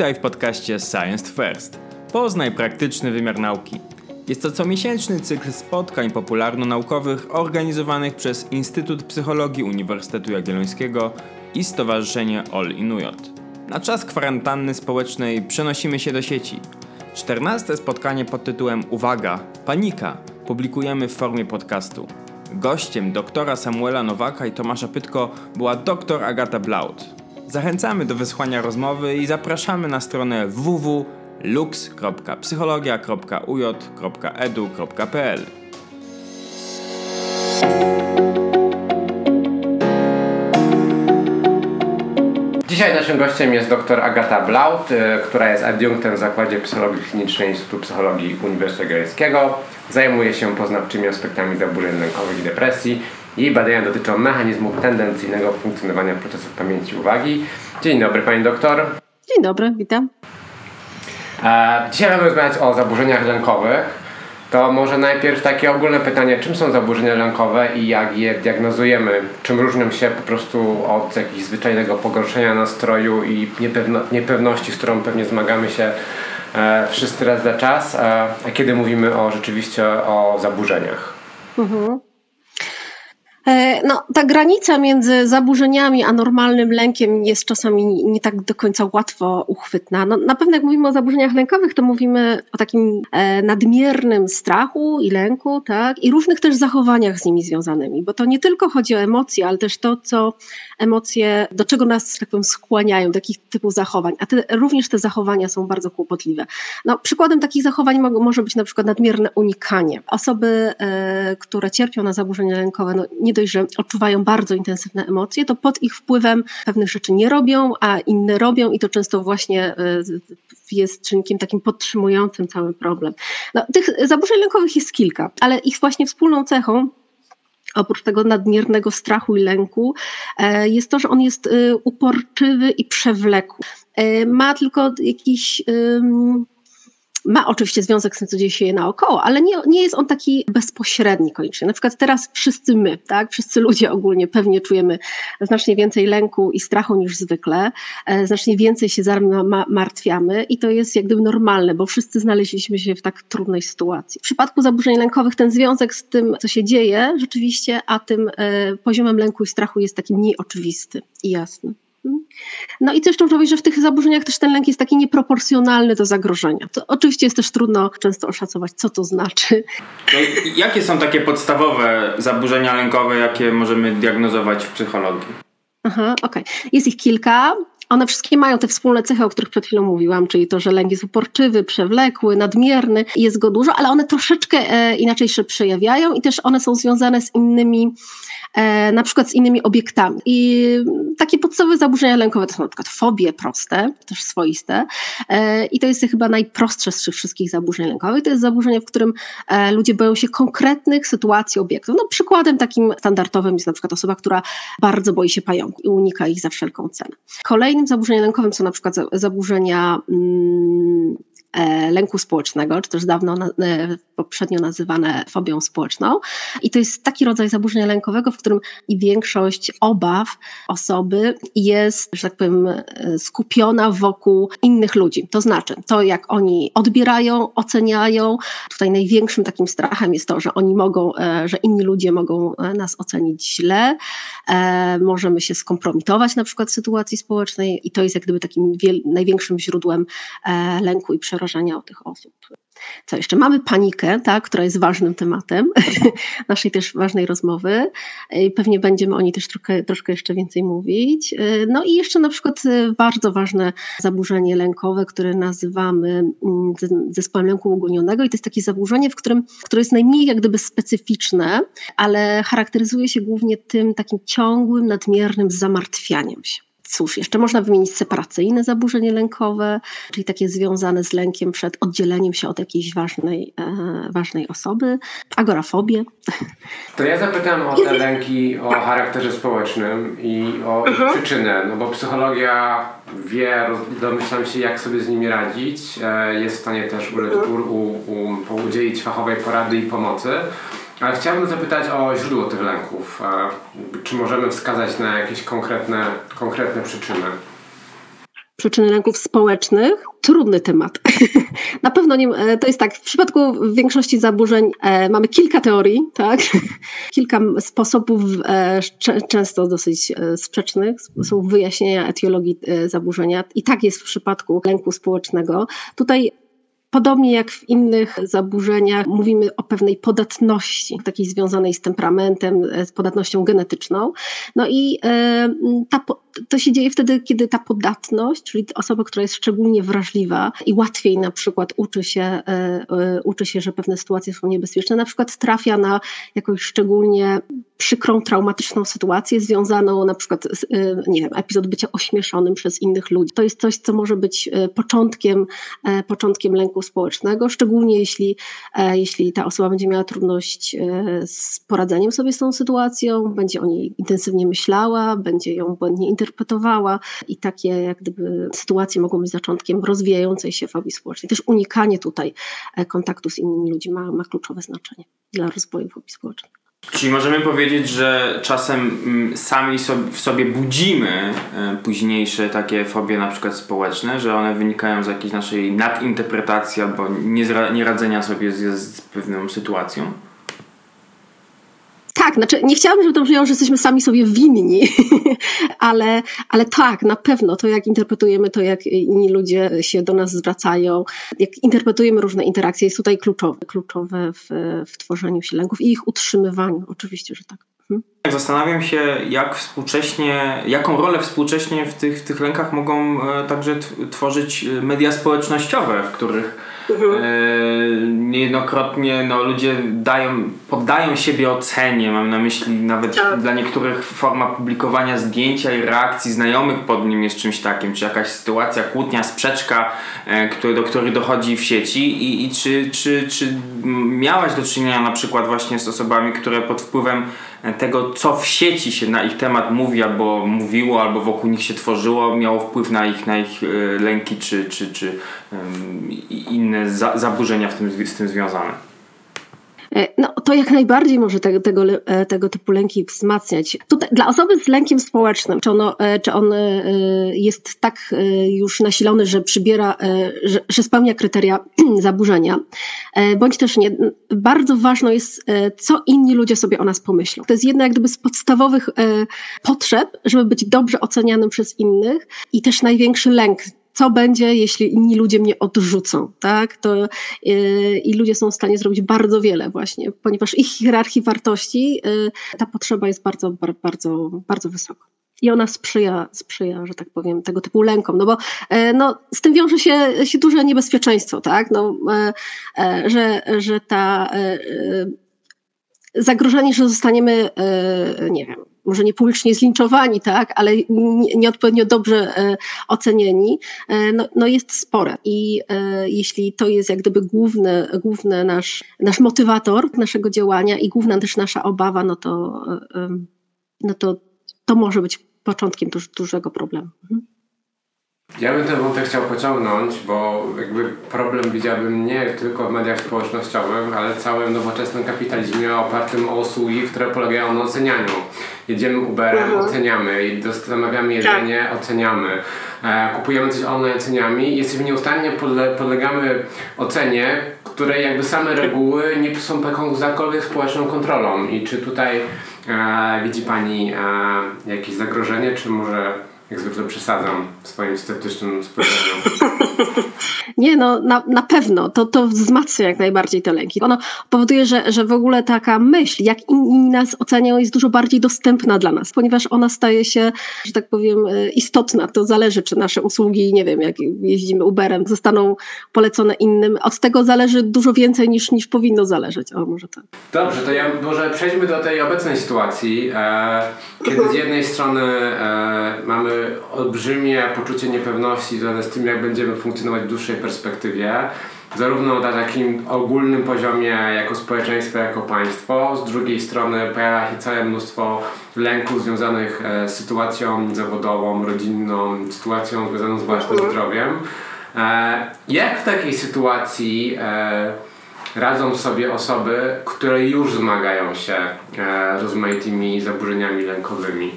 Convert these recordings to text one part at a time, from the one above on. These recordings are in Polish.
Witaj w podcaście Science First. Poznaj praktyczny wymiar nauki. Jest to comiesięczny cykl spotkań popularno-naukowych organizowanych przez Instytut Psychologii Uniwersytetu Jagiellońskiego i Stowarzyszenie All Inujot. Na czas kwarantanny społecznej przenosimy się do sieci. 14 spotkanie pod tytułem Uwaga, panika publikujemy w formie podcastu. Gościem doktora Samuela Nowaka i Tomasza Pytko była dr Agata Blaut. Zachęcamy do wysłania rozmowy i zapraszamy na stronę www.lux.psychologia.uj.edu.pl. Dzisiaj naszym gościem jest dr Agata Blaut, y, która jest adiunktem w Zakładzie Psychologii Klinicznej Instytutu Psychologii Uniwersytetu Jagiellońskiego. Zajmuje się poznawczymi aspektami zaburzeń lękowych i depresji. Jej badania dotyczą mechanizmów tendencyjnego funkcjonowania procesów pamięci uwagi. Dzień dobry Pani doktor. Dzień dobry, witam. E, dzisiaj będziemy rozmawiać o zaburzeniach lękowych. To może najpierw takie ogólne pytanie, czym są zaburzenia lękowe i jak je diagnozujemy? Czym różnią się po prostu od jakiegoś zwyczajnego pogorszenia nastroju i niepewno, niepewności, z którą pewnie zmagamy się e, wszyscy raz za czas, e, a kiedy mówimy o rzeczywiście o zaburzeniach? Mhm. E, no, ta granica między zaburzeniami a normalnym lękiem jest czasami nie tak do końca łatwo uchwytna. No, na pewno jak mówimy o zaburzeniach lękowych, to mówimy o takim e, nadmiernym strachu i lęku, tak? I różnych też zachowaniach z nimi związanymi, bo to nie tylko chodzi o emocje, ale też to, co emocje, do czego nas, tak powiem, skłaniają, do jakich typów zachowań. A te, również te zachowania są bardzo kłopotliwe. No, przykładem takich zachowań może być na przykład nadmierne unikanie. Osoby, e, które cierpią na zaburzenia lękowe, no, nie dość, że odczuwają bardzo intensywne emocje, to pod ich wpływem pewnych rzeczy nie robią, a inne robią i to często właśnie e, jest czynnikiem takim podtrzymującym cały problem. No, tych zaburzeń lękowych jest kilka, ale ich właśnie wspólną cechą oprócz tego nadmiernego strachu i lęku, e, jest to, że on jest e, uporczywy i przewlekły. Ma tylko jakiś ma oczywiście związek z tym, co dzieje się naokoło, ale nie, nie jest on taki bezpośredni koniecznie. Na przykład teraz wszyscy my, tak, wszyscy ludzie ogólnie pewnie czujemy znacznie więcej lęku i strachu niż zwykle, e, znacznie więcej się martwiamy i to jest jak gdyby normalne, bo wszyscy znaleźliśmy się w tak trudnej sytuacji. W przypadku zaburzeń lękowych ten związek z tym, co się dzieje rzeczywiście, a tym e, poziomem lęku i strachu jest taki mniej oczywisty i jasny. No i też trzeba powiedzieć, że w tych zaburzeniach też ten lęk jest taki nieproporcjonalny do zagrożenia. To oczywiście jest też trudno często oszacować, co to znaczy. No jakie są takie podstawowe zaburzenia lękowe, jakie możemy diagnozować w psychologii? Aha, okej. Okay. Jest ich kilka. One wszystkie mają te wspólne cechy, o których przed chwilą mówiłam, czyli to, że lęk jest uporczywy, przewlekły, nadmierny, jest go dużo, ale one troszeczkę e, inaczej się przejawiają i też one są związane z innymi na przykład z innymi obiektami. I takie podstawowe zaburzenia lękowe to są na przykład fobie proste, też swoiste. E, I to jest chyba najprostsze z tych wszystkich zaburzeń lękowych. To jest zaburzenie, w którym e, ludzie boją się konkretnych sytuacji, obiektów. No, przykładem takim standardowym jest na przykład osoba, która bardzo boi się pająków i unika ich za wszelką cenę. Kolejnym zaburzeniem lękowym są na przykład zaburzenia mm, E, lęku społecznego, czy też dawno e, poprzednio nazywane fobią społeczną. I to jest taki rodzaj zaburzenia lękowego, w którym i większość obaw osoby jest, że tak powiem, e, skupiona wokół innych ludzi. To znaczy, to jak oni odbierają, oceniają. Tutaj największym takim strachem jest to, że oni mogą, że inni ludzie mogą nas ocenić źle, możemy się skompromitować na przykład w sytuacji społecznej i to jest jak gdyby takim największym źródłem lęku i przerażenia przerażenia tych osób. Co jeszcze? Mamy panikę, tak, która jest ważnym tematem naszej też ważnej rozmowy. Pewnie będziemy o niej też troszkę, troszkę jeszcze więcej mówić. No i jeszcze na przykład bardzo ważne zaburzenie lękowe, które nazywamy mm, zespołem lęku ugonionego i to jest takie zaburzenie, w którym, które jest najmniej jak gdyby specyficzne, ale charakteryzuje się głównie tym takim ciągłym, nadmiernym zamartwianiem się. Cóż, jeszcze można wymienić separacyjne zaburzenie lękowe, czyli takie związane z lękiem przed oddzieleniem się od jakiejś ważnej, e, ważnej osoby, agorafobię. To ja zapytam o te lęki o charakterze społecznym i o ich mhm. przyczynę, no bo psychologia wie, domyślam się, jak sobie z nimi radzić, e, jest w stanie też u, udzielić fachowej porady i pomocy. Ale chciałbym zapytać o źródło tych lęków. Czy możemy wskazać na jakieś konkretne, konkretne przyczyny? Przyczyny lęków społecznych. Trudny temat. Na pewno nie, e, to jest tak, w przypadku większości zaburzeń e, mamy kilka teorii, tak? kilka sposobów, e, często dosyć sprzecznych, sposobów wyjaśnienia etiologii zaburzenia. I tak jest w przypadku lęku społecznego. Tutaj Podobnie jak w innych zaburzeniach, mówimy o pewnej podatności, takiej związanej z temperamentem, e, z podatnością genetyczną. No i e, ta, to się dzieje wtedy, kiedy ta podatność, czyli osoba, która jest szczególnie wrażliwa i łatwiej na przykład uczy się, e, uczy się, że pewne sytuacje są niebezpieczne, na przykład trafia na jakąś szczególnie przykrą, traumatyczną sytuację związaną na przykład z, nie wiem, epizod bycia ośmieszonym przez innych ludzi. To jest coś, co może być początkiem, początkiem lęku społecznego, szczególnie jeśli, e, jeśli ta osoba będzie miała trudność e, z poradzeniem sobie z tą sytuacją, będzie o niej intensywnie myślała, będzie ją błędnie interpretowała i takie jak gdyby sytuacje mogą być zaczątkiem rozwijającej się fobii społecznej. Też unikanie tutaj e, kontaktu z innymi ludźmi ma, ma kluczowe znaczenie dla rozwoju fobii społecznej. Czyli możemy powiedzieć, że czasem mm, sami w sobie budzimy e, późniejsze takie fobie na przykład społeczne, że one wynikają z jakiejś naszej nadinterpretacji albo nieradzenia sobie z, z pewną sytuacją? Tak, znaczy nie chciałabym, żeby to brzmiało, że jesteśmy sami sobie winni, ale, ale tak, na pewno to, jak interpretujemy to, jak inni ludzie się do nas zwracają, jak interpretujemy różne interakcje, jest tutaj kluczowe, kluczowe w, w tworzeniu się lęków i ich utrzymywaniu. Oczywiście, że tak. Mhm. Zastanawiam się, jak współcześnie, jaką rolę współcześnie w tych, w tych lękach mogą e, także tworzyć e, media społecznościowe, w których mhm. e, niejednokrotnie no, ludzie dają, poddają siebie ocenie. Mam na myśli nawet tak. dla niektórych forma publikowania zdjęcia i reakcji znajomych pod nim jest czymś takim, czy jakaś sytuacja, kłótnia, sprzeczka, e, który, do której dochodzi w sieci i, i czy, czy, czy miałaś do czynienia na przykład właśnie z osobami, które pod wpływem tego, co w sieci się na ich temat mówi, albo mówiło, albo wokół nich się tworzyło, miało wpływ na ich, na ich e, lęki czy, czy, czy inne za, zaburzenia w tym, z tym związane. E, no, to jak najbardziej może tego, tego, e, tego typu lęki wzmacniać. Tutaj, dla osoby z lękiem społecznym, czy, ono, e, czy on jest tak już nasilony, że przybiera, że, że spełnia kryteria zaburzenia, bądź też nie, bardzo ważne jest, co inni ludzie sobie o nas pomyślą. To jest jedna jak gdyby z podstawowych potrzeb, żeby być dobrze ocenianym przez innych i też największy lęk co będzie, jeśli inni ludzie mnie odrzucą, tak? To, yy, I ludzie są w stanie zrobić bardzo wiele właśnie, ponieważ ich hierarchii wartości yy, ta potrzeba jest bardzo, bardzo, bardzo wysoka. I ona sprzyja, sprzyja, że tak powiem, tego typu lękom, no bo yy, no, z tym wiąże się, się duże niebezpieczeństwo, tak? No, yy, yy, że, że ta zagrożenie, że zostaniemy, nie wiem, może nie publicznie zlinczowani, tak, ale nieodpowiednio dobrze e, ocenieni, e, no, no jest spore. I e, jeśli to jest jak gdyby główny, główny nasz, nasz motywator naszego działania i główna też nasza obawa, no to, no to, to może być początkiem duż, dużego problemu. Mhm. Ja bym ten wątek chciał pociągnąć, bo jakby problem widziałbym nie tylko w mediach społecznościowych, ale całym nowoczesnym kapitalizmie opartym o usługi, które polegają na ocenianiu. Jedziemy Uberem, mhm. oceniamy, zamawiamy jedzenie, tak. oceniamy, e, kupujemy coś online, oceniamy i jesteśmy nieustannie podle, podlegamy ocenie, której jakby same reguły nie są jakąkolwiek społeczną kontrolą. I czy tutaj e, widzi Pani e, jakieś zagrożenie, czy może jak zwykle przesadzam swoim sceptycznym spojrzeniu. Nie, no na, na pewno. To, to wzmacnia jak najbardziej te lęki. Ono powoduje, że, że w ogóle taka myśl, jak inni nas oceniają, jest dużo bardziej dostępna dla nas, ponieważ ona staje się, że tak powiem, e, istotna. To zależy, czy nasze usługi, nie wiem, jak jeździmy Uberem, zostaną polecone innym. Od tego zależy dużo więcej niż, niż powinno zależeć. O, może tak. Dobrze, to ja może przejdźmy do tej obecnej sytuacji, e, kiedy z jednej strony e, mamy olbrzymie poczucie niepewności związane z tym, jak będziemy funkcjonować w dłuższej perspektywie, zarówno na takim ogólnym poziomie jako społeczeństwo, jako państwo, z drugiej strony pojawia się całe mnóstwo lęków związanych e, z sytuacją zawodową, rodzinną, sytuacją związaną z własnym mhm. zdrowiem. E, jak w takiej sytuacji e, radzą sobie osoby, które już zmagają się rozmaitymi zaburzeniami lękowymi?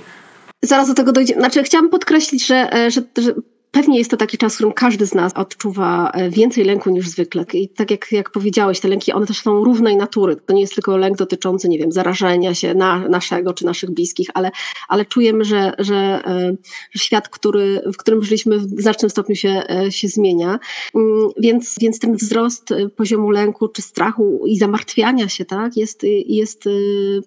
Zaraz do tego dojdzie. Znaczy, chciałam podkreślić, że, że, że Pewnie jest to taki czas, w którym każdy z nas odczuwa e, więcej lęku niż zwykle. I tak jak, jak powiedziałeś, te lęki, one też są różnej natury. To nie jest tylko lęk dotyczący, nie wiem, zarażenia się na, naszego czy naszych bliskich, ale, ale czujemy, że, że, e, że świat, który, w którym żyliśmy w znacznym stopniu się, e, się zmienia. Mm, więc, więc ten wzrost poziomu lęku czy strachu i zamartwiania się, tak, jest, jest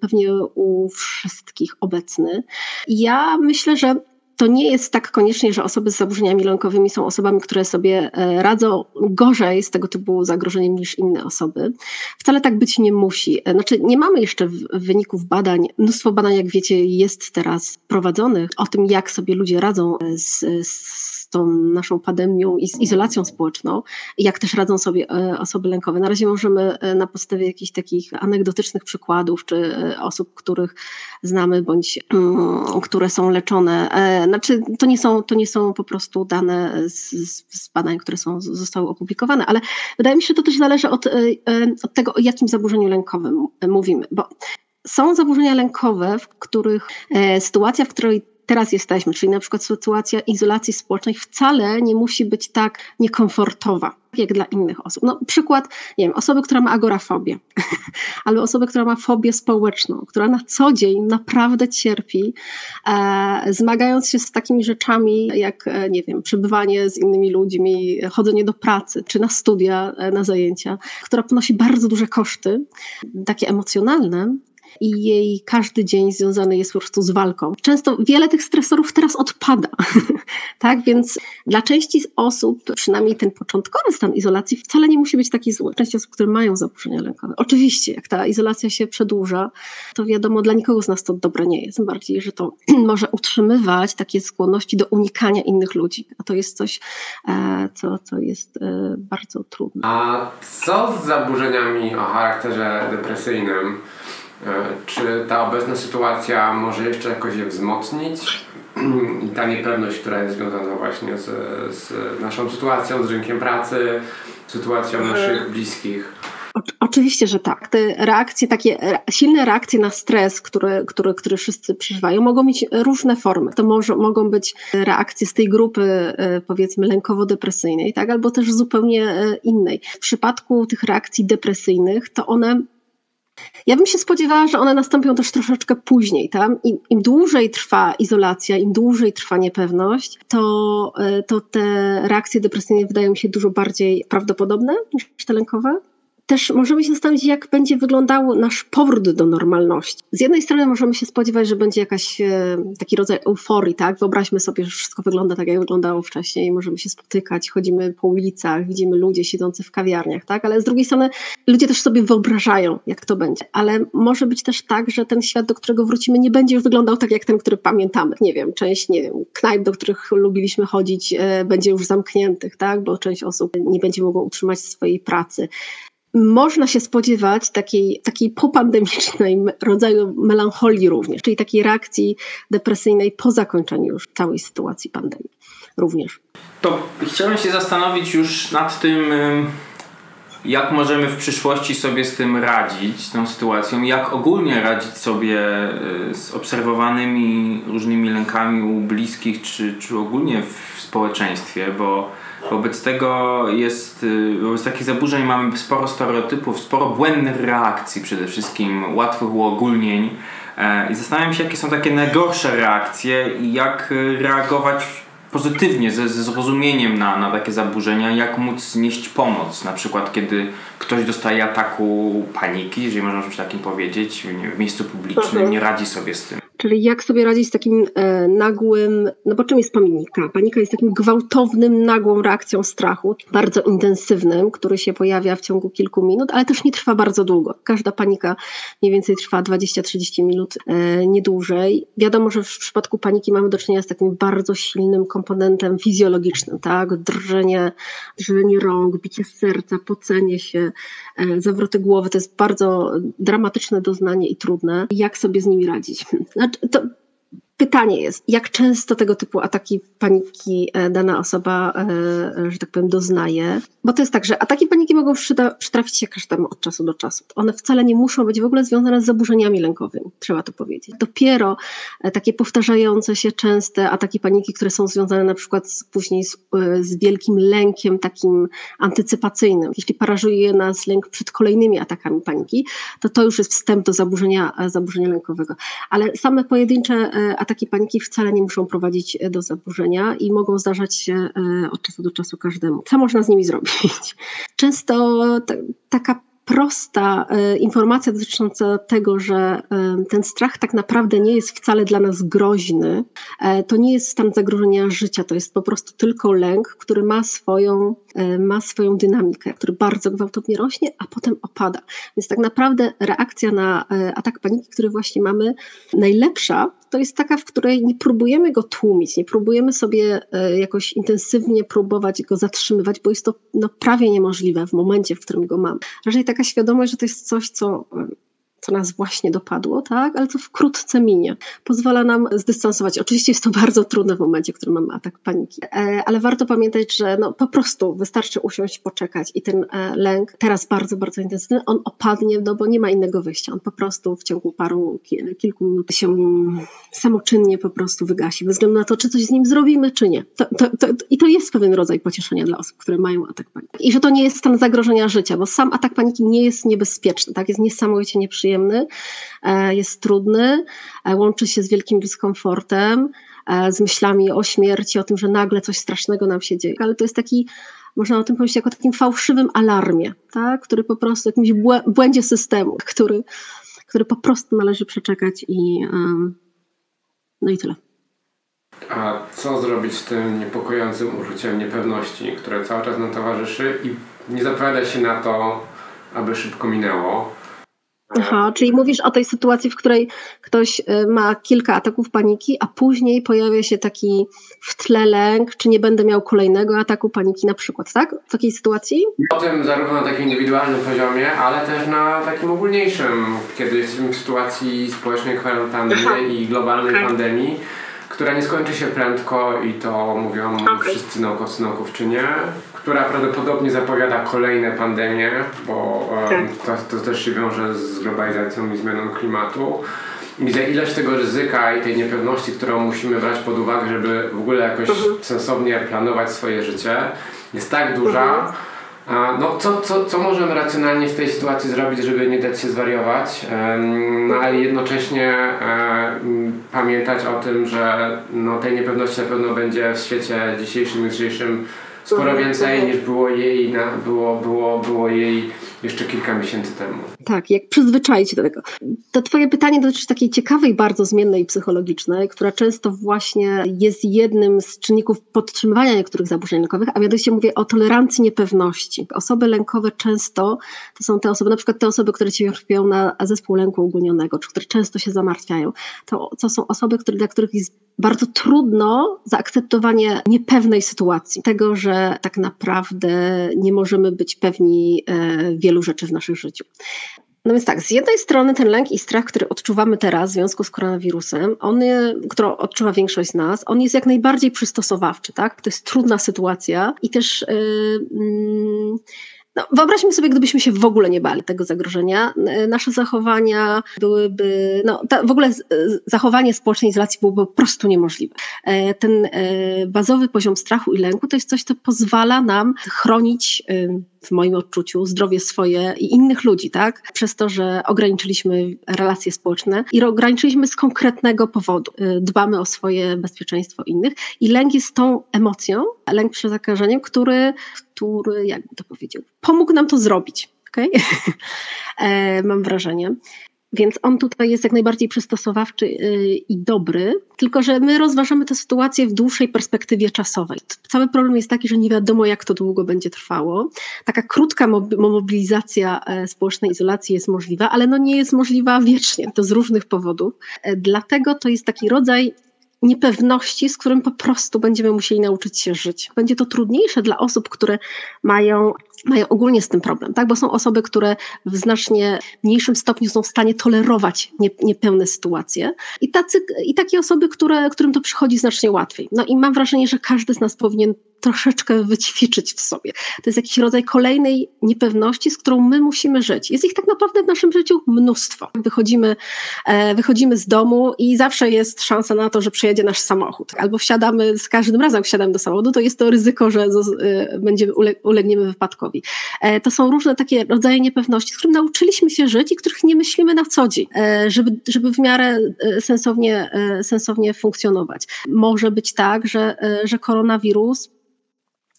pewnie u wszystkich obecny. Ja myślę, że to nie jest tak koniecznie, że osoby z zaburzeniami lękowymi są osobami, które sobie e, radzą gorzej z tego typu zagrożeniem niż inne osoby. Wcale tak być nie musi. E, znaczy, nie mamy jeszcze wyników badań. Mnóstwo badań, jak wiecie, jest teraz prowadzonych o tym, jak sobie ludzie radzą e, z, z tą naszą pandemią i z izolacją społeczną, jak też radzą sobie osoby lękowe. Na razie możemy na podstawie jakichś takich anegdotycznych przykładów, czy osób, których znamy, bądź um, które są leczone. Znaczy, to nie są, to nie są po prostu dane z, z badań, które są, zostały opublikowane, ale wydaje mi się, że to też zależy od, od tego, o jakim zaburzeniu lękowym mówimy, bo są zaburzenia lękowe, w których sytuacja, w której teraz jesteśmy, czyli na przykład sytuacja izolacji społecznej wcale nie musi być tak niekomfortowa jak dla innych osób. No, przykład, nie wiem, osoby, która ma agorafobię, albo osoby, która ma fobię społeczną, która na co dzień naprawdę cierpi, e, zmagając się z takimi rzeczami jak, e, nie wiem, przebywanie z innymi ludźmi, chodzenie do pracy, czy na studia, e, na zajęcia, która ponosi bardzo duże koszty, takie emocjonalne, i jej każdy dzień związany jest po prostu z walką. Często wiele tych stresorów teraz odpada, tak? Więc dla części osób, przynajmniej ten początkowy stan izolacji wcale nie musi być taki zły. Część osób, które mają zaburzenia lękowe. Oczywiście, jak ta izolacja się przedłuża, to wiadomo, dla nikogo z nas to dobre nie jest. Tym bardziej, że to może utrzymywać takie skłonności do unikania innych ludzi. A to jest coś, e, co, co jest e, bardzo trudne. A co z zaburzeniami o charakterze depresyjnym? E, czy ta obecna sytuacja może jeszcze jakoś je wzmocnić? I ta niepewność, która jest związana właśnie z, z naszą sytuacją, z rynkiem pracy, sytuacją e. naszych bliskich. Oczywiście, że tak. Te reakcje, takie silne reakcje na stres, które, które, które wszyscy przeżywają, mogą mieć różne formy. To może, mogą być reakcje z tej grupy, e, powiedzmy, lękowo-depresyjnej, tak? albo też zupełnie innej. W przypadku tych reakcji depresyjnych, to one ja bym się spodziewała, że one nastąpią też troszeczkę później. Tam. Im, Im, dłużej trwa izolacja, im dłużej trwa niepewność, to, e, to te reakcje depresyjne wydają mi się dużo bardziej prawdopodobne niż te lękowe też możemy się zastanowić, jak będzie wyglądał nasz powrót do normalności. Z jednej strony możemy się spodziewać, że będzie jakaś e, taki rodzaj euforii, tak? Wyobraźmy sobie, że wszystko wygląda tak, jak wyglądało wcześniej, możemy się spotykać, chodzimy po ulicach, widzimy ludzi siedzących w kawiarniach, tak? Ale z drugiej strony ludzie też sobie wyobrażają, jak to będzie. Ale może być też tak, że ten świat, do którego wrócimy, nie będzie już wyglądał tak, jak ten, który pamiętamy. Nie wiem, część, nie wiem, knajp, do których lubiliśmy chodzić, e, będzie już zamkniętych, tak? Bo część osób nie będzie mogła utrzymać swojej pracy można się spodziewać takiej, takiej popandemicznej rodzaju melancholii również, czyli takiej reakcji depresyjnej po zakończeniu już całej sytuacji pandemii również. To chciałem się zastanowić już nad tym, jak możemy w przyszłości sobie z tym radzić, z tą sytuacją, jak ogólnie radzić sobie y, z obserwowanymi różnymi lękami u bliskich, czy, czy ogólnie w społeczeństwie, bo Wobec tego jest, y, wobec takich zaburzeń mamy sporo stereotypów, sporo błędnych reakcji przede wszystkim, łatwych uogólnień e, i zastanawiam się, jakie są takie najgorsze reakcje i jak y, reagować pozytywnie, ze, ze zrozumieniem na, na takie zaburzenia, jak móc nieść pomoc, na przykład kiedy ktoś dostaje ataku paniki, jeżeli można coś takim powiedzieć, w miejscu publicznym, mhm. nie radzi sobie z tym. Czyli jak sobie radzić z takim e, nagłym, no bo czym jest panika? Panika jest takim gwałtownym, nagłą reakcją strachu, bardzo intensywnym, który się pojawia w ciągu kilku minut, ale też nie trwa bardzo długo. Każda panika mniej więcej trwa 20-30 minut, e, nie dłużej. Wiadomo, że w przypadku paniki mamy do czynienia z takim bardzo silnym komponentem fizjologicznym, tak? Drżenie, drżenie rąk, bicie serca, pocenie się, e, zawroty głowy. To jest bardzo dramatyczne doznanie i trudne. Jak sobie z nimi radzić? Znaczy, to Pytanie jest, jak często tego typu ataki paniki e, dana osoba, e, że tak powiem, doznaje? Bo to jest tak, że ataki paniki mogą przytrafić się każdemu od czasu do czasu. One wcale nie muszą być w ogóle związane z zaburzeniami lękowymi, trzeba to powiedzieć. Dopiero e, takie powtarzające się częste ataki paniki, które są związane na przykład z, później z, z wielkim lękiem takim antycypacyjnym. Jeśli parażuje nas lęk przed kolejnymi atakami paniki, to to już jest wstęp do zaburzenia, zaburzenia lękowego. Ale same pojedyncze ataki paniki wcale nie muszą prowadzić e, do zaburzenia i mogą zdarzać się e, od czasu do czasu każdemu. Co można z nimi zrobić? Często taka prosta e, informacja dotycząca tego, że ten strach tak naprawdę nie jest wcale dla nas groźny, to nie jest stan zagrożenia życia, to jest po prostu tylko lęk, który ma swoją, ma swoją dynamikę, który bardzo gwałtownie rośnie, a potem opada. Więc tak naprawdę reakcja na atak paniki, który właśnie mamy, najlepsza to jest taka, w której nie próbujemy go tłumić, nie próbujemy sobie e, jakoś intensywnie próbować go zatrzymywać, bo jest to no, prawie niemożliwe w momencie, w którym go mam. Raczej taka świadomość, że to jest coś, co e, co nas właśnie dopadło, tak, ale co wkrótce minie. Pozwala nam zdystansować. Oczywiście jest to bardzo trudne w momencie, w którym mamy atak paniki, e, ale warto pamiętać, że no, po prostu wystarczy usiąść, poczekać i ten e, lęk, teraz bardzo, bardzo intensywny, on opadnie, no bo nie ma innego wyjścia. On po prostu w ciągu paru, kilku minut się samoczynnie po prostu wygasi, bez względu na to, czy coś z nim zrobimy, czy nie. To, to, to, I to jest pewien rodzaj pocieszenia dla osób, które mają atak paniki. I że to nie jest stan zagrożenia życia, bo sam atak paniki nie jest niebezpieczny, tak, jest niesamowicie nieprzyjemny nieprzyjemny, e, jest trudny, e, łączy się z wielkim dyskomfortem, e, z myślami o śmierci, o tym, że nagle coś strasznego nam się dzieje. Ale to jest taki, można o tym powiedzieć, jako takim fałszywym alarmie, tak? który po prostu, jakimś błędzie systemu, który, który po prostu należy przeczekać i no i tyle. A co zrobić z tym niepokojącym uczuciem niepewności, które cały czas nam towarzyszy i nie zapowiada się na to, aby szybko minęło? Aha, czyli mówisz o tej sytuacji, w której ktoś y, ma kilka ataków paniki, a później pojawia się taki w tle lęk, czy nie będę miał kolejnego ataku paniki na przykład, tak? W takiej sytuacji? O tym zarówno na takim indywidualnym poziomie, ale też na takim ogólniejszym, kiedy jesteśmy w sytuacji społecznej kwarantanny Aha. i globalnej okay. pandemii która nie skończy się prędko i to mówią okay. wszyscy naukowcy, naukowczynie, która prawdopodobnie zapowiada kolejne pandemie, bo tak. to, to, też się wiąże z globalizacją i zmianą klimatu. I gdzie ilość tego ryzyka i tej niepewności, którą musimy brać pod uwagę, żeby w ogóle jakoś mhm. sensownie planować swoje życie, jest tak duża, mhm. no, co, co, co możemy racjonalnie w tej sytuacji zrobić, żeby nie dać się zwariować, no, ale jednocześnie pamiętać o tym, że no, tej niepewności na pewno będzie w świecie dzisiejszym, jutrzejszym sporo więcej niż było jej, na, było, było, było jej jeszcze kilka miesięcy temu. Tak, jak przyzwyczaić do tego. To twoje pytanie dotyczy takiej ciekawej, bardzo zmiennej psychologicznej, która często właśnie jest jednym z czynników podtrzymywania niektórych zaburzeń lękowych, a mianowicie mówię o tolerancji niepewności. Osoby lękowe często to są te osoby, na przykład te osoby, które cierpią na zespół lęku ogólnionego, czy które często się zamartwiają. To, to są osoby, które, dla których jest bardzo trudno zaakceptowanie niepewnej sytuacji, tego, że tak naprawdę nie możemy być pewni e, wielu rzeczy w naszym życiu. No więc tak, z jednej strony ten lęk i strach, który odczuwamy teraz w związku z koronawirusem, on, który odczuwa większość z nas, on jest jak najbardziej przystosowawczy, tak? To jest trudna sytuacja i też yy, no, wyobraźmy sobie, gdybyśmy się w ogóle nie bali tego zagrożenia, nasze zachowania byłyby, no, ta, w ogóle zachowanie społecznej izolacji byłoby po prostu niemożliwe. E, ten e, bazowy poziom strachu i lęku to jest coś, co pozwala nam chronić w moim odczuciu, zdrowie swoje i innych ludzi, tak? Przez to, że ograniczyliśmy relacje społeczne i ograniczyliśmy z konkretnego powodu. Y, dbamy o swoje bezpieczeństwo innych i lęk jest tą emocją, lęk przed zakażeniem, który, który jakby to powiedział, pomógł nam to zrobić. Okay? E, mam wrażenie. Więc on tutaj jest jak najbardziej przystosowawczy y, i dobry, tylko że my rozważamy tę sytuację w dłuższej perspektywie czasowej. Cały problem jest taki, że nie wiadomo, jak to długo będzie trwało. Taka krótka mobilizacja e, społecznej izolacji jest możliwa, ale no nie jest możliwa wiecznie, to z różnych powodów. E, dlatego to jest taki rodzaj niepewności, z którym po prostu będziemy musieli nauczyć się żyć. Będzie to trudniejsze dla osób, które mają mają ogólnie z tym problem, tak? bo są osoby, które w znacznie mniejszym stopniu są w stanie tolerować nie, niepełne sytuacje i, tacy, i takie osoby, które, którym to przychodzi znacznie łatwiej. No i mam wrażenie, że każdy z nas powinien troszeczkę wyćwiczyć w sobie. To jest jakiś rodzaj kolejnej niepewności, z którą my musimy żyć. Jest ich tak naprawdę w naszym życiu mnóstwo. Wychodzimy, e, wychodzimy z domu i zawsze jest szansa na to, że przyjedzie nasz samochód. Albo wsiadamy, z każdym razem wsiadamy do samochodu, to jest to ryzyko, że e, będziemy, ulegniemy wypadkowi. E, to są różne takie rodzaje niepewności, z którymi nauczyliśmy się żyć i których nie myślimy na co dzień, żeby, żeby w miarę sensownie, sensownie funkcjonować. Może być tak, że, że koronawirus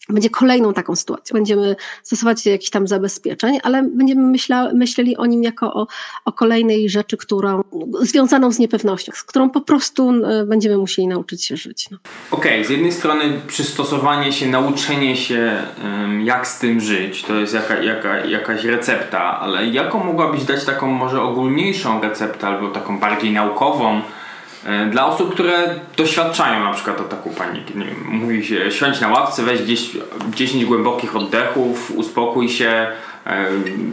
będzie kolejną taką sytuacją. Będziemy stosować jakichś tam zabezpieczeń, ale będziemy myśla, myśleli o nim jako o, o kolejnej rzeczy, którą związaną z niepewnością, z którą po prostu będziemy musieli nauczyć się żyć. No. Okej, okay, z jednej strony przystosowanie się, nauczenie się, jak z tym żyć, to jest jaka, jaka, jakaś recepta, ale jaką mogłabyś dać taką może ogólniejszą receptę albo taką bardziej naukową, dla osób, które doświadczają na przykład ataku paniki. Nie wiem, mówi się, siądź na ławce, weź 10, 10 głębokich oddechów, uspokój się, e,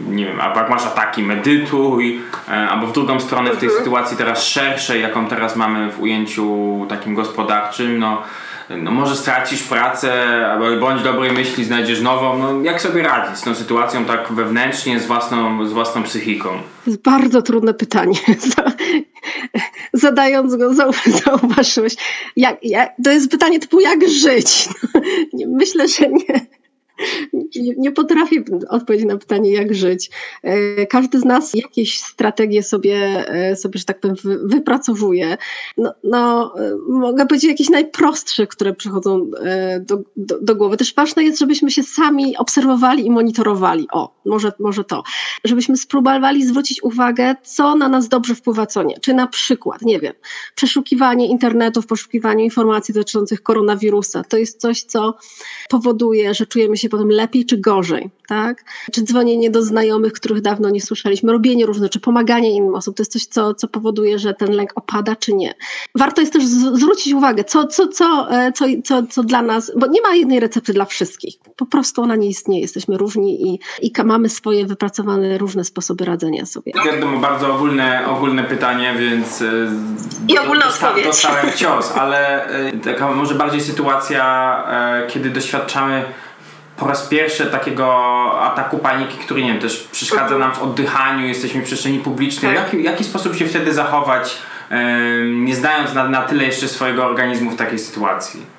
nie wiem, albo jak masz ataki, medytuj, e, albo w drugą stronę w tej mhm. sytuacji teraz szerszej, jaką teraz mamy w ujęciu takim gospodarczym, no, no może stracisz pracę, albo bądź dobrej myśli, znajdziesz nową, no jak sobie radzić z tą sytuacją tak wewnętrznie, z własną, z własną psychiką? To jest bardzo trudne pytanie. Zadając go, zauważyłeś. Jak, jak, to jest pytanie typu, jak żyć? Myślę, że nie nie, potrafię odpowiedzieć na pytanie, jak żyć. E, każdy z nas jakieś strategie sobie, e, sobie że tak powiem, wypracowuje. No, no e, mogę powiedzieć jakieś najprostsze, które przychodzą do, do, do, głowy. Też ważne jest, żebyśmy się sami obserwowali i monitorowali. O, może, może to. Żebyśmy spróbowali zwrócić uwagę, co na nas dobrze wpływa, co nie. Czy na przykład, nie wiem, przeszukiwanie internetu w poszukiwaniu informacji dotyczących koronawirusa. To jest coś, co powoduje, że czujemy się potem lepiej czy gorzej, tak? Czy dzwonienie do znajomych, których dawno nie słyszeliśmy, robienie różne, czy pomaganie innym osobom, to jest coś, co, co powoduje, że ten lęk opada, czy nie. Warto jest też zwrócić uwagę, co, co, co, e, co, co, co dla nas, bo nie ma jednej recepty dla wszystkich, po prostu ona nie istnieje, jesteśmy różni i, i mamy swoje wypracowane różne sposoby radzenia sobie. Wiadomo, bardzo ogólne, ogólne pytanie, więc e, i ogólna dosta, odpowiedź. Dostałem cios, ale e, taka może bardziej sytuacja, kiedy doświadczamy po raz pierwszy takiego ataku paniki, który nie wiem, też przeszkadza nam w oddychaniu, jesteśmy w przestrzeni publicznej. Tak. W jaki, jaki sposób się wtedy zachować, nie znając na, na tyle jeszcze swojego organizmu w takiej sytuacji?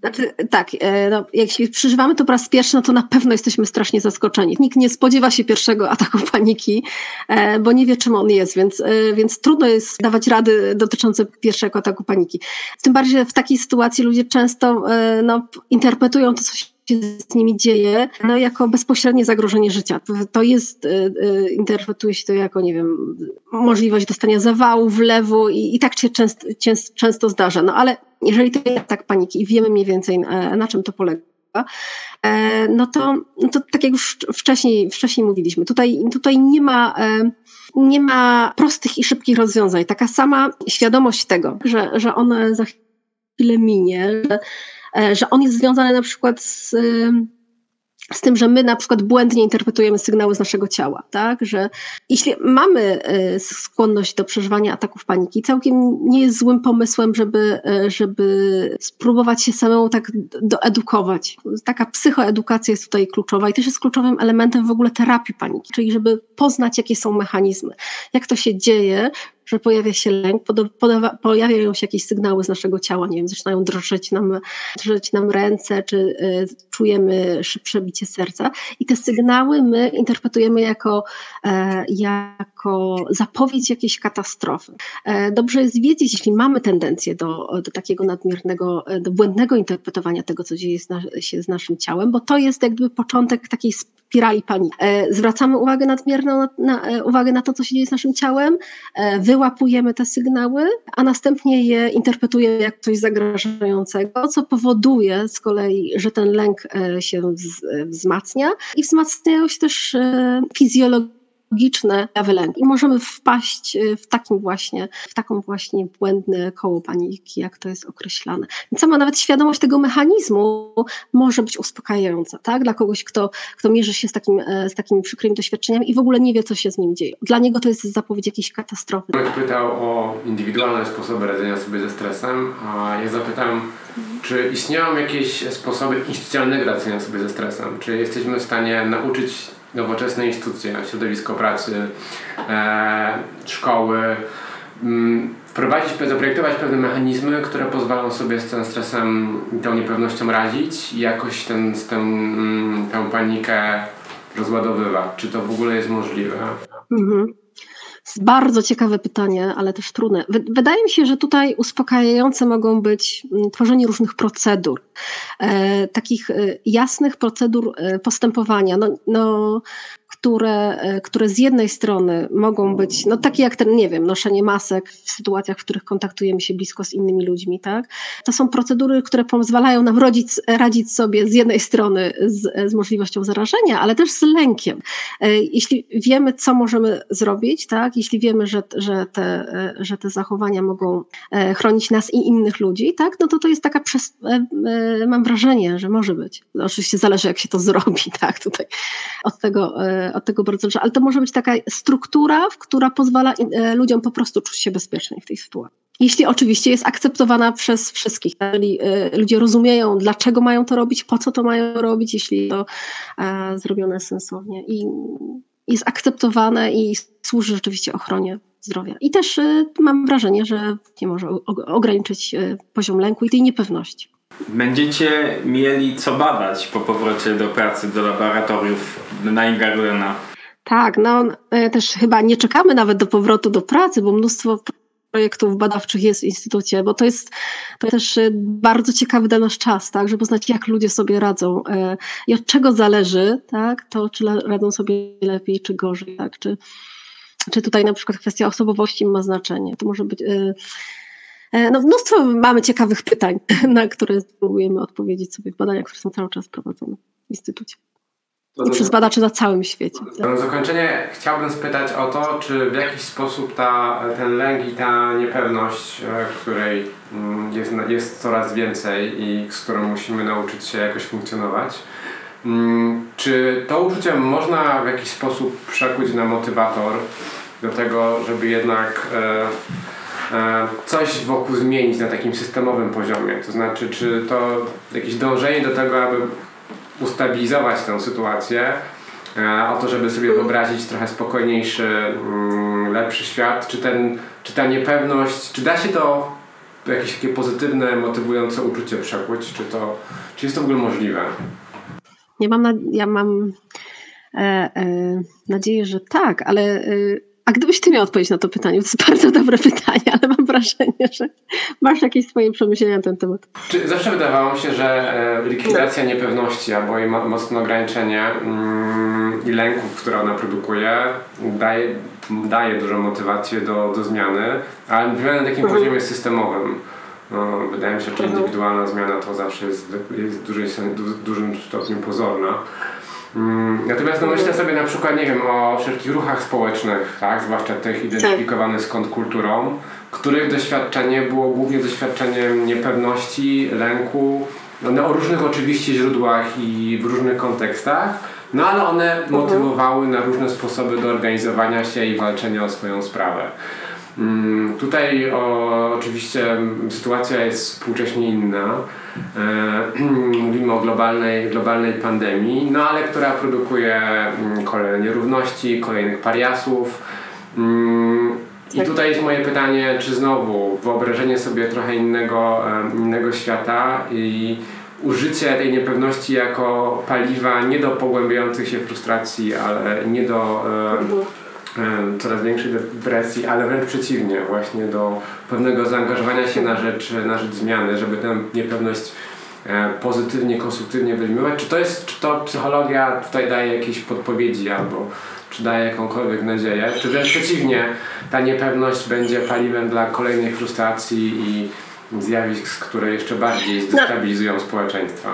Znaczy, tak, e, no, jak się przeżywamy to po raz pierwszy, no to na pewno jesteśmy strasznie zaskoczeni. Nikt nie spodziewa się pierwszego ataku paniki, e, bo nie wie, czym on jest, więc, e, więc trudno jest dawać rady dotyczące pierwszego ataku paniki. Tym bardziej, że w takiej sytuacji ludzie często no, interpretują to, co się się z nimi dzieje, no jako bezpośrednie zagrożenie życia. To jest, y, y, interpretuje się to jako, nie wiem, możliwość dostania zawału, wlewu i, i tak się często, często zdarza. No ale jeżeli to jest tak paniki i wiemy mniej więcej e, na czym to polega, e, no to, no to tak jak już wcześniej, wcześniej mówiliśmy, tutaj, tutaj nie ma e, nie ma prostych i szybkich rozwiązań. Taka sama świadomość tego, że, że one za chwilę minie, że że on jest związany na przykład z, z tym, że my na przykład błędnie interpretujemy sygnały z naszego ciała, tak? Że jeśli mamy e, skłonność do przeżywania ataków paniki, całkiem nie jest złym pomysłem, żeby, e, żeby spróbować się samemu tak doedukować. Taka psychoedukacja jest tutaj kluczowa i też jest kluczowym elementem w ogóle terapii paniki, czyli żeby poznać, jakie są mechanizmy, jak to się dzieje, że pojawia się lęk, pojawiają się jakieś sygnały z naszego ciała, nie wiem, zaczynają drżeć nam, drżeć nam ręce, czy y, czujemy szybsze bicie serca i te sygnały my interpretujemy jako, e, jako zapowiedź jakiejś katastrofy. E, dobrze jest wiedzieć, jeśli mamy tendencję do, do takiego nadmiernego, do błędnego interpretowania tego, co dzieje się z naszym ciałem, bo to jest jakby początek takiej spirali paniki. E, zwracamy uwagę nadmierną na, na, e, uwagę na to, co się dzieje z naszym ciałem, e, wyłapujemy te sygnały, a następnie je interpretujemy jak coś zagrażającego, co powoduje z kolei, że ten lęk się wzmacnia. I wzmacniają się też fizjologicznie logiczne wylęk. I możemy wpaść y, w takim właśnie, w taką właśnie błędne koło paniki, jak to jest określane. Więc sama nawet świadomość tego mechanizmu może być uspokajająca, tak? Dla kogoś, kto, kto mierzy się z, takim, e, z takimi przykrymi doświadczeniami i w ogóle nie wie, co się z nim dzieje. Dla niego to jest zapowiedź jakiejś katastrofy. Ktoś pytał o indywidualne sposoby radzenia sobie ze stresem, a ja zapytam, czy istnieją jakieś sposoby instytucjonalnego radzenia sobie ze stresem? Czy jesteśmy w stanie nauczyć nowoczesne instytucje, środowisko pracy, e, szkoły, mm, wprowadzić, zaprojektować pewne mechanizmy, które pozwolą sobie z tym stresem i tą niepewnością radzić i jakoś ten, tym, mm, tę panikę rozładowywać. Czy to w ogóle jest możliwe? Mhm. Bardzo ciekawe pytanie, ale też trudne. Wydaje mi się, że tutaj uspokajające mogą być mm, tworzenie różnych procedur, e, takich e, jasnych procedur e, postępowania. No, no, które, e, które z jednej strony mogą być, no takie jak ten, nie wiem, noszenie masek w sytuacjach, w których kontaktujemy się blisko z innymi ludźmi, tak? To są procedury, które pozwalają nam rodzić, radzić sobie z jednej strony z, z możliwością zarażenia, ale też z lękiem. E, jeśli wiemy, co możemy zrobić, tak? Jeśli wiemy, że, że, te, e, że te zachowania mogą chronić nas i innych ludzi, tak? No to to jest taka, przez, mam wrażenie, że może być. No oczywiście zależy, jak się to zrobi, tak? Tutaj od tego od tego bardzo zależy, ale to może być taka struktura, która pozwala e, ludziom po prostu czuć się bezpiecznie w tej sytuacji. Jeśli oczywiście jest akceptowana przez wszystkich, jeżeli e, ludzie rozumieją, dlaczego mają to robić, po co to mają robić, jeśli to e, zrobione sensownie i jest akceptowane i służy rzeczywiście ochronie zdrowia. I też mam wrażenie, że nie może ograniczyć poziom lęku i tej niepewności. Będziecie mieli co badać po powrocie do pracy, do laboratoriów Naingardena. Tak, no e, też chyba nie czekamy nawet do powrotu do pracy, bo mnóstwo projektów badawczych jest w instytucie, bo to jest, to jest też e, bardzo ciekawy dla nas czas, tak, żeby poznać, jak ludzie sobie radzą e, i od czego zależy, tak, to czy radzą sobie lepiej, czy gorzej, tak, czy, czy tutaj na przykład kwestia osobowości ma znaczenie. To może być no, mnóstwo mamy ciekawych pytań, na które spróbujemy odpowiedzieć sobie w badaniach, które są cały czas prowadzone w Instytucie. I przez badaczy na całym świecie. Na zakończenie chciałbym spytać o to, czy w jakiś sposób ta, ten lęk i ta niepewność, e, której mm, jest, jest coraz więcej i z którą musimy nauczyć się jakoś funkcjonować, mm, czy to uczucie można w jakiś sposób przekuć na motywator do tego, żeby jednak e, E, coś wokół zmienić na takim systemowym poziomie. To znaczy, czy to jakieś dążenie do tego, aby ustabilizować tę sytuację, e, o to, żeby sobie wyobrazić trochę spokojniejszy, mm, lepszy świat, czy, ten, czy ta niepewność, czy da się to jakieś takie pozytywne, motywujące uczucie przekuć, czy, to, czy jest to w ogóle możliwe? Ja mam, na, ja mam e, e, nadzieję, że tak, ale e, a gdybyś ty miał odpowiedzieć na to pytanie, to jest bardzo dobre pytanie, ale mam wrażenie, że masz jakieś swoje przemyślenia na ten temat. Czy zawsze wydawało mi się, że e, likwidacja no. niepewności albo jej mocne ograniczenie mm, i lęków, które ona produkuje, daje, daje dużą motywację do, do zmiany, ale mówimy na takim mhm. poziomie systemowym. No, wydaje mi się, że mhm. indywidualna zmiana to zawsze jest, jest w dużym, dużym stopniu pozorna. Mm, natomiast no myślę sobie na przykład, nie wiem, o wszelkich ruchach społecznych, tak, zwłaszcza tych identyfikowanych z kontrkulturą, których doświadczenie było głównie doświadczeniem niepewności, lęku, one o różnych oczywiście źródłach i w różnych kontekstach, no ale one mhm. motywowały na różne sposoby do organizowania się i walczenia o swoją sprawę. Mm, tutaj o, oczywiście sytuacja jest współcześnie inna. E, mówimy o globalnej, globalnej pandemii, no ale która produkuje mm, kolejne nierówności, kolejnych pariasów. Mm, I tak. tutaj jest moje pytanie, czy znowu wyobrażenie sobie trochę innego, innego świata i użycie tej niepewności jako paliwa nie do pogłębiających się frustracji, ale nie do mhm coraz większej depresji, ale wręcz przeciwnie, właśnie do pewnego zaangażowania się na rzecz, na rzecz zmiany, żeby tę niepewność e, pozytywnie, konstruktywnie wyeliminować. Czy to jest, czy to psychologia tutaj daje jakieś podpowiedzi albo czy daje jakąkolwiek nadzieję, czy wręcz przeciwnie, ta niepewność będzie paliwem dla kolejnej frustracji i zjawisk, które jeszcze bardziej zdestabilizują no. społeczeństwa.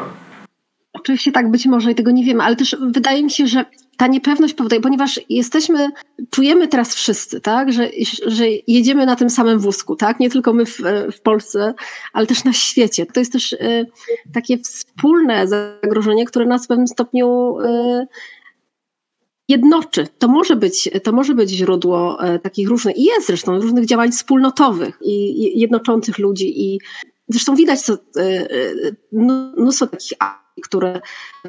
Oczywiście tak być może i tego nie wiemy, ale też wydaje mi się, że ta niepewność powoduje, ponieważ jesteśmy, czujemy teraz wszyscy, tak, że, że jedziemy na tym samym wózku, tak, nie tylko my w, w Polsce, ale też na świecie. To jest też y, takie wspólne zagrożenie, które nas w pewnym stopniu y, jednoczy. To może być, to może być źródło y, takich różnych, i jest zresztą, różnych działań wspólnotowych i jednoczących ludzi i zresztą widać co, mnóstwo takich które,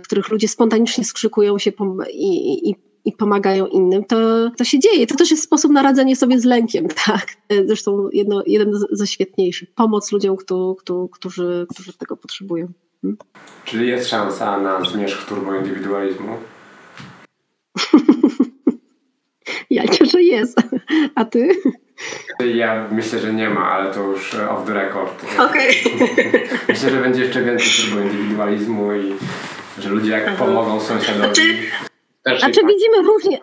których ludzie spontanicznie skrzykują się i, i, i pomagają innym, to, to się dzieje. To też jest sposób na radzenie sobie z lękiem, tak? Zresztą jedno, jeden ze świetniejszych. Pomoc ludziom, kto, kto, którzy, którzy tego potrzebują. Hmm? Czyli jest szansa na zmierzch turboindywidualizmu? ja myślę, że jest. A ty? Ja myślę, że nie ma, ale to już off the record. Okej. Okay. Myślę, że będzie jeszcze więcej turboindywidualizmu i że ludzie jak Aha. pomogą sąsiadowi... Znaczy, znaczy tak. widzimy różnie,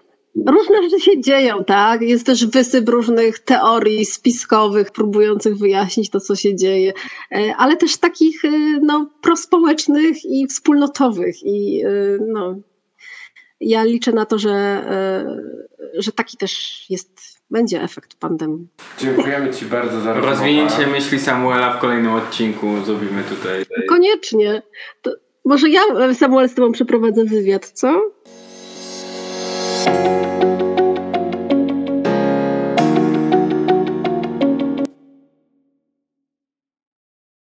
Różne rzeczy się dzieją, tak? Jest też wysyp różnych teorii spiskowych, próbujących wyjaśnić to, co się dzieje, e, ale też takich e, no, prospołecznych i wspólnotowych. I e, no, ja liczę na to, że, że taki też jest będzie efekt pandemii. Dziękujemy Ci bardzo za rozmowę. Rozwinięcie myśli Samuela w kolejnym odcinku zrobimy tutaj. Koniecznie. To może ja, Samuel, z Tobą przeprowadzę wywiad, co?